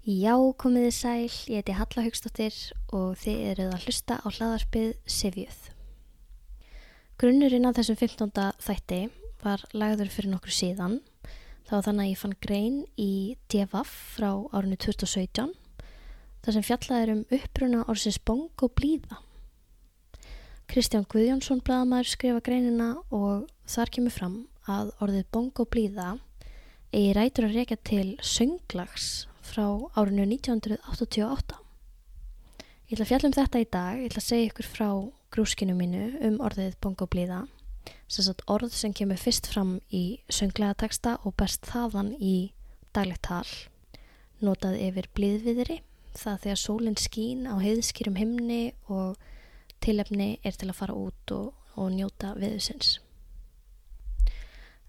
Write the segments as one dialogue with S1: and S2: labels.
S1: Já, komiði sæl, ég heiti Halla Haugstóttir og þið eruð að hlusta á hlaðarpið Sivjöð. Grunnurinn af þessum 15. þætti var lagður fyrir nokkru síðan. Það var þannig að ég fann grein í DFF frá árinu 2017 þar sem fjallaður um uppruna orðsins bong og blíða. Kristján Guðjónsson bladamæður skrifa greinina og þar kemur fram að orðið bong og blíða eigi rætur að reyka til sönglags frá árinu 1988. Ég ætla að fjalla um þetta í dag, ég ætla að segja ykkur frá grúskinu mínu um orðið bongoblíða, orð sem kemur fyrst fram í sönglega texta og best þaðan í daglegt tal, notað yfir blíðviðri, það þegar sólinn skín á heiðskýrum himni og tilefni er til að fara út og, og njóta viðusins.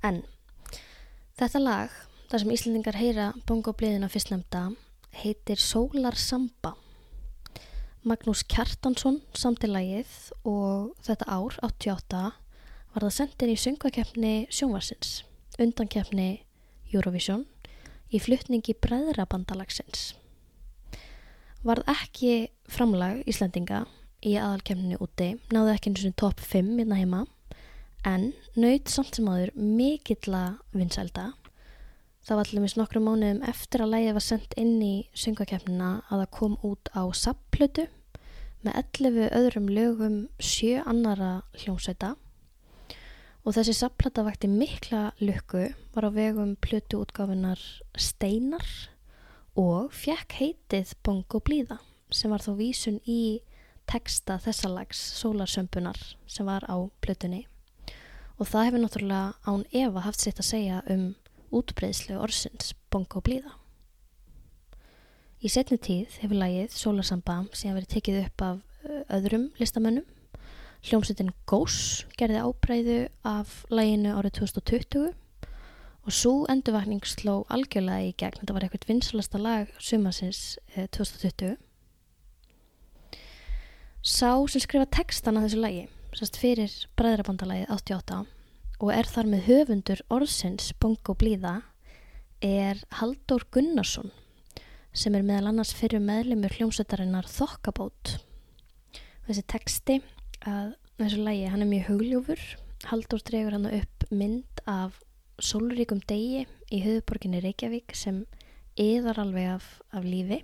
S1: En þetta lag þar sem Íslandingar heyra bongobliðina fyrstnefnda heitir Sólar Samba. Magnús Kjartansson samtilegið og þetta ár, 88, var það sendin í söngvakeppni sjónvarsins, undankeppni Eurovision, í fluttningi Breðrabandalagsins. Varð ekki framlag Íslandinga í aðalkeppninu úti, náðu ekki eins og top 5 minna hérna heima, en nöyð samt sem aður mikill að vinsælda Það var allir mis nokkru mánuðum eftir að lægið var sendt inn í syngakefnina að það kom út á sapplötu með 11 öðrum lögum sjö annara hljómsveita. Og þessi sapplata vakti mikla lukku, var á vegum plötu útgáfinar Steinar og fekk heitið Bongo Blíða sem var þó vísun í texta þessalags sólarsömpunar sem var á plötunni. Og það hefur náttúrulega án Eva haft sitt að segja um útbreyðslu orsins bongo blíða. Í setni tíð hefur lægið Sólarsamba sem verið tekið upp af öðrum listamönnum. Hljómsveitin Gós gerði ábreyðu af læginu árið 2020 og svo endurvakning sló algjörlega í gegn. Þetta var eitthvað vinsalasta lag sumasins 2020. Sá sem skrifa textan að þessu lægi, sérst fyrir bræðrabandalægið 88 og er þar með höfundur orðsins Bongo Blíða er Haldur Gunnarsson sem er meðal annars fyrir meðlumur hljómsveitarinnar Þokkabót. Þessi teksti að þessu lægi, hann er mjög hugljúfur. Haldur dregur hann upp mynd af sólríkum degi í höfuborginni Reykjavík sem yðar alveg af, af lífi.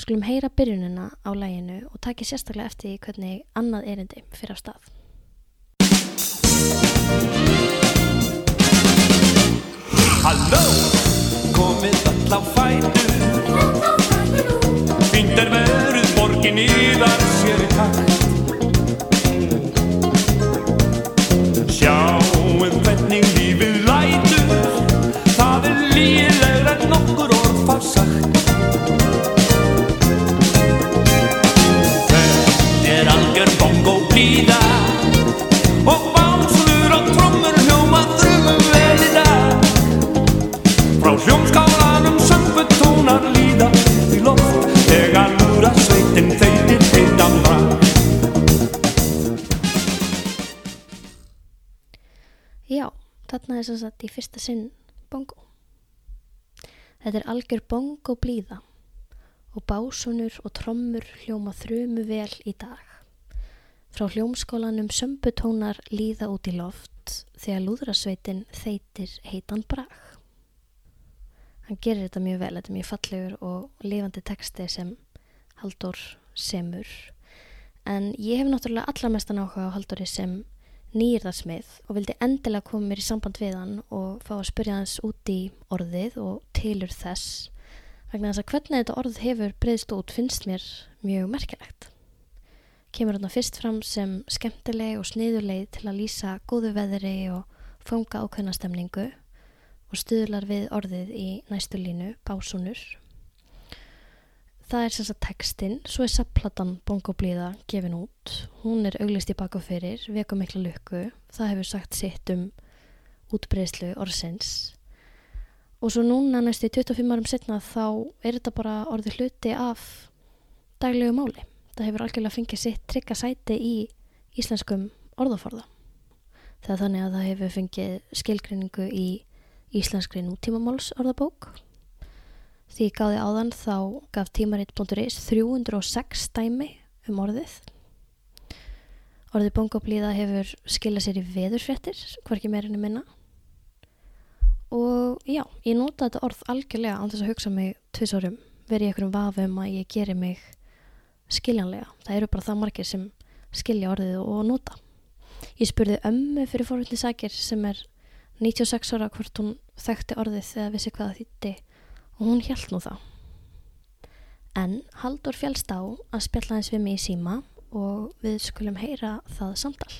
S1: Skulum heyra byrjunina á læginu og taki sérstaklega eftir hvernig annað erindi fyrir á stað.
S2: Halló, komið all á fætur. Fínt er veruð borgin yðar sér í takt er
S1: sem sagt í fyrsta sinn bongo. Þetta er algjör bongo blíða og básunur og trommur hljóma þrjumu vel í dag. Frá hljómskólanum sömbutónar líða út í loft þegar lúðrasveitin þeitir heitan brag. Hann gerir þetta mjög vel, þetta er mjög fallegur og lifandi texti sem Haldur semur. En ég hef náttúrulega allar mestan áhuga á Halduri sem nýrðarsmið og vildi endilega koma mér í samband við hann og fá að spyrja hans út í orðið og tilur þess vegna þess að hvernig þetta orð hefur breyðst út finnst mér mjög merkilegt. Kemur hann fyrst fram sem skemmtileg og sniðuleg til að lýsa góðu veðri og fanga ákveðna stemningu og stuðlar við orðið í næstu línu, básúnur. Það er sem sagt textin, svo er sapplatan bongoblíða gefin út. Hún er auglist í baka fyrir, veku mikla lukku. Það hefur sagt sitt um útbreyslu orðsins. Og svo núna næstu 25 árum setna þá er þetta bara orðið hluti af daglegu máli. Það hefur algjörlega fengið sitt trygga sæti í íslenskum orðaforða. Er þannig að það hefur fengið skilgrinningu í íslenskri nútímamáls orðabók Því ég gáði áðan þá gaf tímarit.is 306 dæmi um orðið. Orðið bongoblíða hefur skilað sér í veðurfréttir, hvorki meirinni minna. Og já, ég nota þetta orð algjörlega án þess að hugsa mig tvisorum, verið í einhverjum vafum að ég geri mig skiljanlega. Það eru bara það margir sem skilja orðið og nota. Ég spurði ömmu fyrir fórhundni sækir sem er 96 ára hvort hún þekkti orðið eða vissi hvað það þýtti og hún hjælt nú það. En Haldur fjálst á að spjalla eins við mig í síma og við skulum heyra það samtal.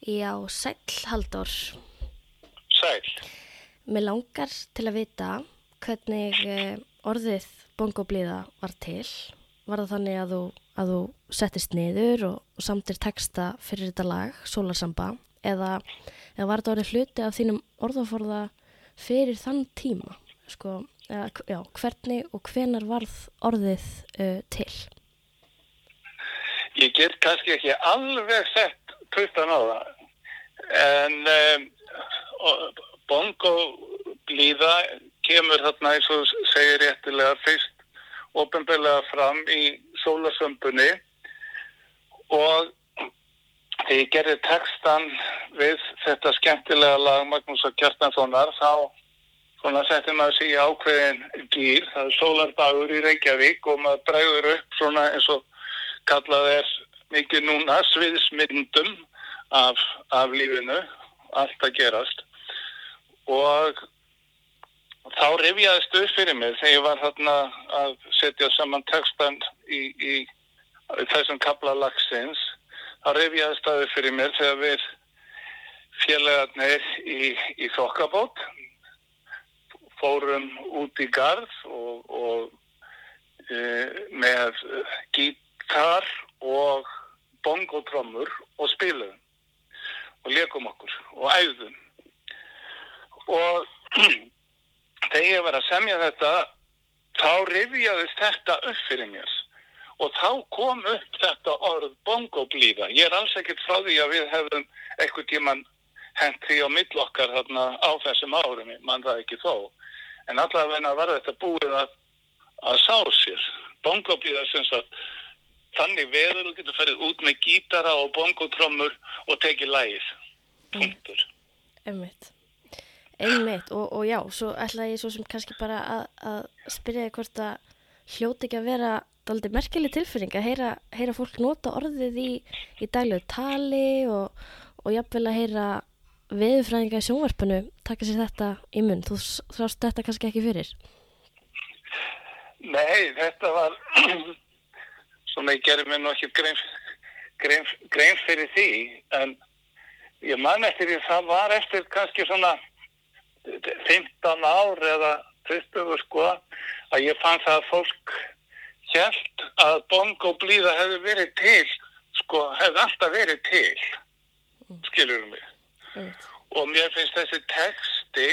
S1: Já, sæl Haldur.
S3: Sæl.
S1: Mér langar til að vita hvernig eh, orðið bongoblíða var til. Var það þannig að þú, að þú settist niður og, og samtir texta fyrir þetta lag, Sólarsamba, eða, eða var þetta orðið hluti af þínum orðaforða fyrir þann tíma? Sko, eða, já, hvernig og hvenar varð orðið uh, til?
S3: Ég get kannski ekki alveg sett puttan á það. En um, og- bongo blíða kemur þarna eins og segir réttilega fyrst ofinbeglega fram í sólasömbunni og þegar ég gerði textan við þetta skemmtilega lag Magnúsar Kjartanssonar þá svona setti maður sig í ákveðin gýr, það er sólardagur í Reykjavík og maður bregður upp svona eins og kallað er mikið núna sviðsmyndum af, af lífinu, allt að gerast. Og þá rifjaðist upp fyrir mig þegar ég var þarna að setja saman textan í, í, í þessum kapla lagsins. Þá rifjaðist það upp fyrir mér þegar við félagarnir í, í þokkabót fórum út í garð og, og e, með gítar og bongotrommur og spilum og leikum okkur og æðum og þegar ég var að semja þetta þá rifjaðist þetta upp fyrir mér. Og þá kom upp þetta orð bongoblíða. Ég er alls ekkert frá því að við hefðum eitthvað tíman hent því á millokkar þarna á þessum árum mann það ekki þó en allavega var þetta búið að, að sá sér. Bongoblíða sem sagt þannig veður þú getur ferið út með gítara og bongotrommur og tekið lægið punktur.
S1: Einmitt. Einmitt. Og, og já, svo ætlaði ég svo sem kannski bara að, að spyrja þig hvort að hljóti ekki að vera daldið merkileg tilfinning að heyra, heyra fólk nota orðið í, í daglegu tali og, og jafnvel að heyra veðurfræðinga í sjónvarpinu taka sér þetta í munn. Þú sást þetta kannski ekki fyrir.
S3: Nei, þetta var svona ég gerði mér nú ekki grein, grein, grein fyrir því en ég man eftir því það var eftir kannski svona 15 ár eða 20 sko að ég fann það að fólk hjælt að bongo blíða hefði verið til sko hefði alltaf verið til skilur mig
S1: Einmitt.
S3: Og mér finnst þessi texti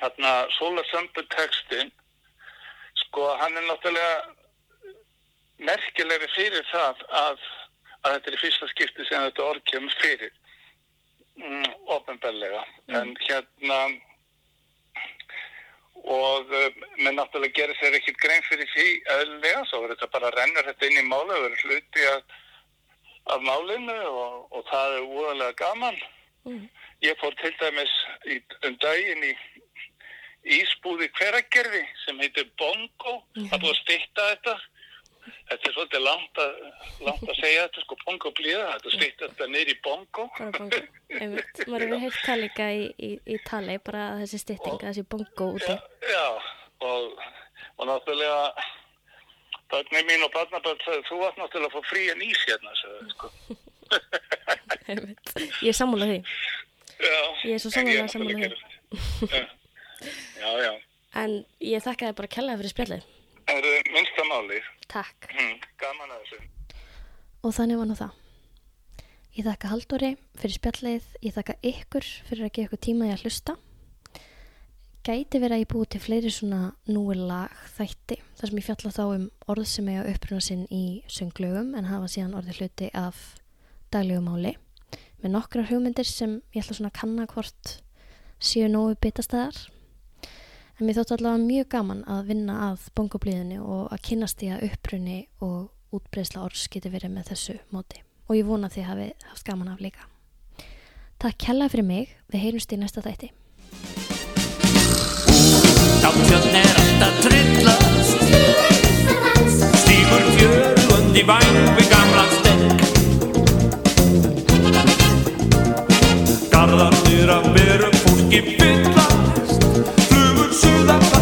S3: hérna Sólarsömbu textin sko hann er náttúrulega merkilegri fyrir það að, að þetta er í fyrsta skipti sem þetta orð kemur fyrir. Mm, ofinbellega en hérna og uh, menn náttúrulega gerir sér ekkert grein fyrir því eðlilega, svo er þetta bara rennur þetta inn í máli og verður hluti af, af málinu og, og það er úðalega gaman
S1: Mm.
S3: Ég fór til dæmis í, um daginn í Ísbúði hveragerði sem heitir Bongo. Það er búið að stýtta þetta. Þetta er svolítið langt að, langt að segja þetta, sko, Bongo blíða. Þetta stýtta þetta í Bongo.
S1: Bara bongo. Einmitt. Maður hefur heilt það líka í, í, í tali, bara þessi stytting, þessi bongo úti.
S3: Já, já, og, og náttúrulega börnir mín og barnabörn sagði, þú varst náttúrulega að fá frí en ís hérna, sagði, sko.
S1: Ég er sammála því.
S3: Já,
S1: Ég er svo
S3: náttúrulega
S1: sammála því.
S3: Já, já, já.
S1: En ég þakka þér bara kellaði fyrir spjallið.
S3: Það er minnsta málið.
S1: Takk.
S3: Hm, gaman að þessu.
S1: Og þannig var nú það. Ég þakka Halldóri fyrir spjallið, ég þakka ykkur fyrir að gefa ykkur tíma í að hlusta gæti verið að ég búið til fleiri svona núi lag þætti þar sem ég fjalla þá um orð sem eiga uppruna sinn í sönglögum en hafa síðan orðið hluti af daglegumáli með nokkra hugmyndir sem ég ætla svona að kanna hvort síu nógu bitastæðar en mér þóttu allavega mjög gaman að vinna að bongoblíðinu og að kynast því að upprunni og útbreysla orðs getur verið með þessu móti. Og ég vona því að þið hafi haft gaman af líka. Takk hella fyrir mig, við heyrumst í næsta þætti.
S2: Náttjörn er alltaf trillast. Stýgur fjörund í væn við gamlan stekk. Garðarnir að veru fólki fyllast. Flugur suðar það